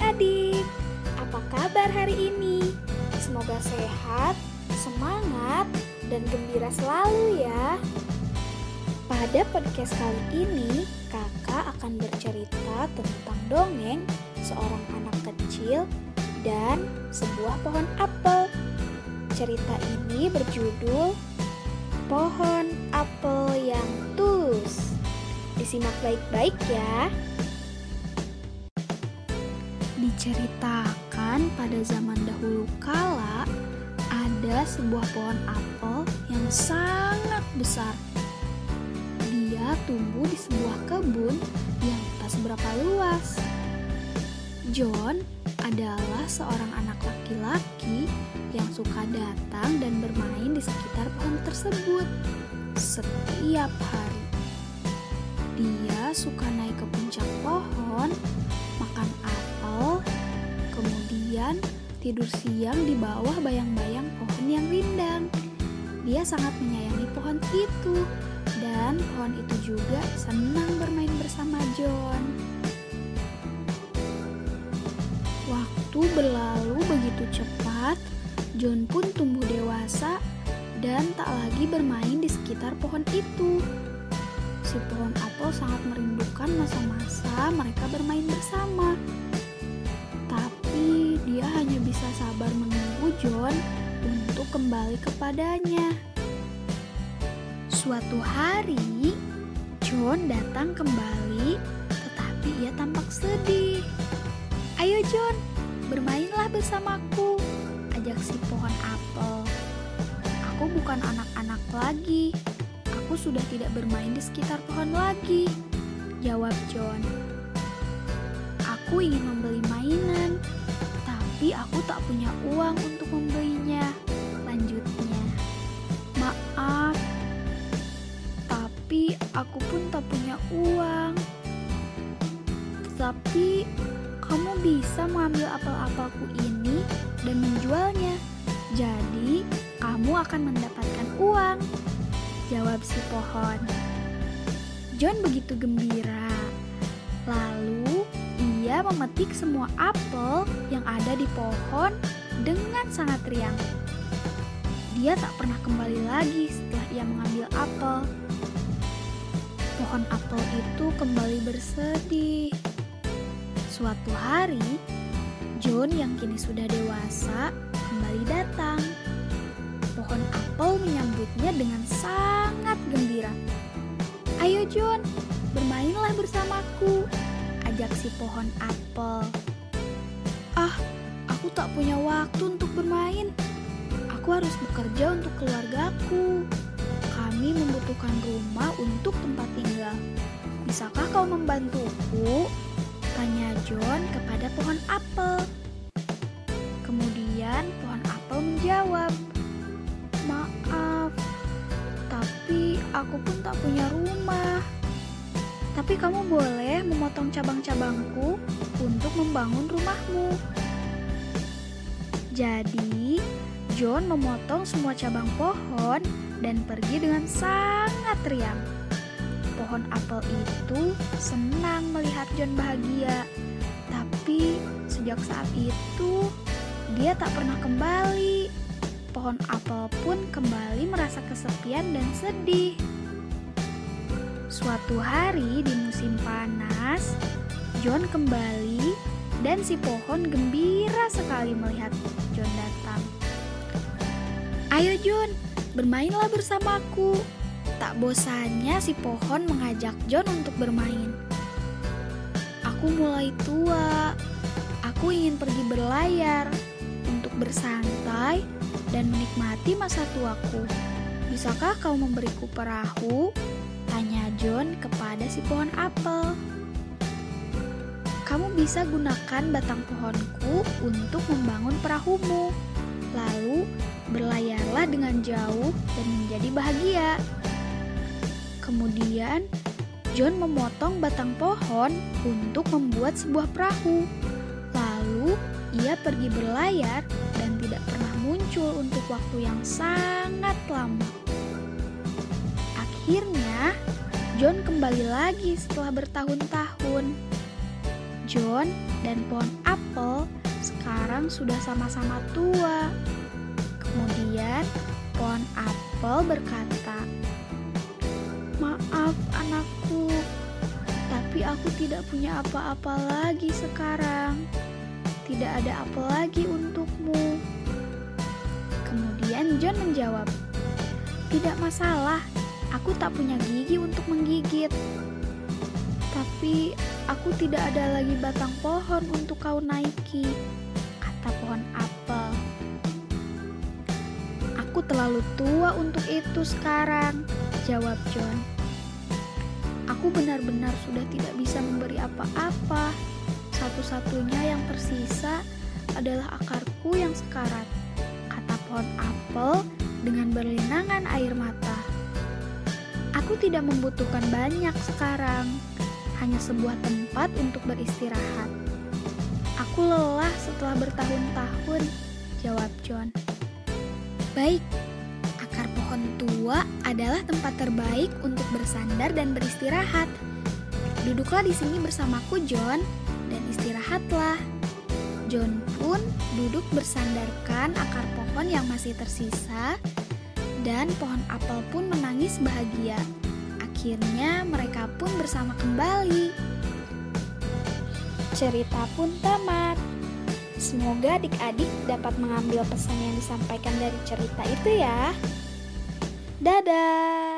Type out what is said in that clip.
adik-adik, apa kabar hari ini? Semoga sehat, semangat, dan gembira selalu ya. Pada podcast kali ini, kakak akan bercerita tentang dongeng seorang anak kecil dan sebuah pohon apel. Cerita ini berjudul Pohon Apel yang Tulus. Disimak baik-baik ya. Diceritakan pada zaman dahulu kala, ada sebuah pohon apel yang sangat besar. Dia tumbuh di sebuah kebun yang tak seberapa luas. John adalah seorang anak laki-laki yang suka datang dan bermain di sekitar pohon tersebut setiap hari. Dia suka naik ke puncak pohon, tidur siang di bawah bayang-bayang pohon yang rindang. Dia sangat menyayangi pohon itu, dan pohon itu juga senang bermain bersama John. Waktu berlalu begitu cepat, John pun tumbuh dewasa dan tak lagi bermain di sekitar pohon itu. Si pohon apel sangat merindukan masa-masa mereka bermain bersama. Dia hanya bisa sabar menunggu John untuk kembali kepadanya. Suatu hari, John datang kembali, tetapi ia tampak sedih. Ayo John, bermainlah bersamaku, ajak si pohon apel. Aku bukan anak-anak lagi. Aku sudah tidak bermain di sekitar pohon lagi. Jawab John. Aku ingin membeli mainan, tapi aku tak punya uang untuk membelinya. Lanjutnya. Maaf, tapi aku pun tak punya uang. Tapi kamu bisa mengambil apel-apelku ini dan menjualnya. Jadi, kamu akan mendapatkan uang. Jawab si pohon. John begitu gembira. Memetik semua apel yang ada di pohon dengan sangat riang. Dia tak pernah kembali lagi setelah ia mengambil apel. Pohon apel itu kembali bersedih. Suatu hari, John yang kini sudah dewasa kembali datang. Pohon apel menyambutnya dengan sangat gembira. Ayo John, bermainlah bersamaku, ajak si pohon apel. Ah, aku tak punya waktu untuk bermain. Aku harus bekerja untuk keluargaku. Kami membutuhkan rumah untuk tempat tinggal. Bisakah kau membantuku? Tanya John kepada pohon apel. Kemudian pohon apel menjawab, Maaf, tapi aku pun tak punya rumah. Tapi kamu boleh memotong cabang-cabangku untuk membangun rumahmu. Jadi, John memotong semua cabang pohon dan pergi dengan sangat riang. Pohon apel itu senang melihat John bahagia, tapi sejak saat itu dia tak pernah kembali. Pohon apel pun kembali merasa kesepian dan sedih. Suatu hari di musim panas, John kembali dan si pohon gembira sekali melihat John datang. Ayo John, bermainlah bersamaku. Tak bosannya si pohon mengajak John untuk bermain. Aku mulai tua. Aku ingin pergi berlayar untuk bersantai dan menikmati masa tuaku. Bisakah kau memberiku perahu? John kepada si pohon apel. Kamu bisa gunakan batang pohonku untuk membangun perahumu. Lalu berlayarlah dengan jauh dan menjadi bahagia. Kemudian, John memotong batang pohon untuk membuat sebuah perahu. Lalu, ia pergi berlayar dan tidak pernah muncul untuk waktu yang sangat lama. Akhirnya, John kembali lagi setelah bertahun-tahun. John dan pohon apel sekarang sudah sama-sama tua. Kemudian pohon apel berkata, "Maaf, anakku, tapi aku tidak punya apa-apa lagi sekarang. Tidak ada apel lagi untukmu." Kemudian John menjawab, "Tidak masalah, aku tak punya gigi untuk menggigit." Tapi aku tidak ada lagi batang pohon untuk kau naiki, kata pohon apel. Aku terlalu tua untuk itu sekarang, jawab John. Aku benar-benar sudah tidak bisa memberi apa-apa. Satu-satunya yang tersisa adalah akarku yang sekarat, kata pohon apel dengan berlinangan air mata. Aku tidak membutuhkan banyak sekarang hanya sebuah tempat untuk beristirahat. Aku lelah setelah bertahun-tahun, jawab John. Baik, akar pohon tua adalah tempat terbaik untuk bersandar dan beristirahat. Duduklah di sini bersamaku, John, dan istirahatlah. John pun duduk bersandarkan akar pohon yang masih tersisa, dan pohon apel pun menangis bahagia. Akhirnya mereka pun bersama kembali. Cerita pun tamat. Semoga adik-adik dapat mengambil pesan yang disampaikan dari cerita itu ya. Dadah.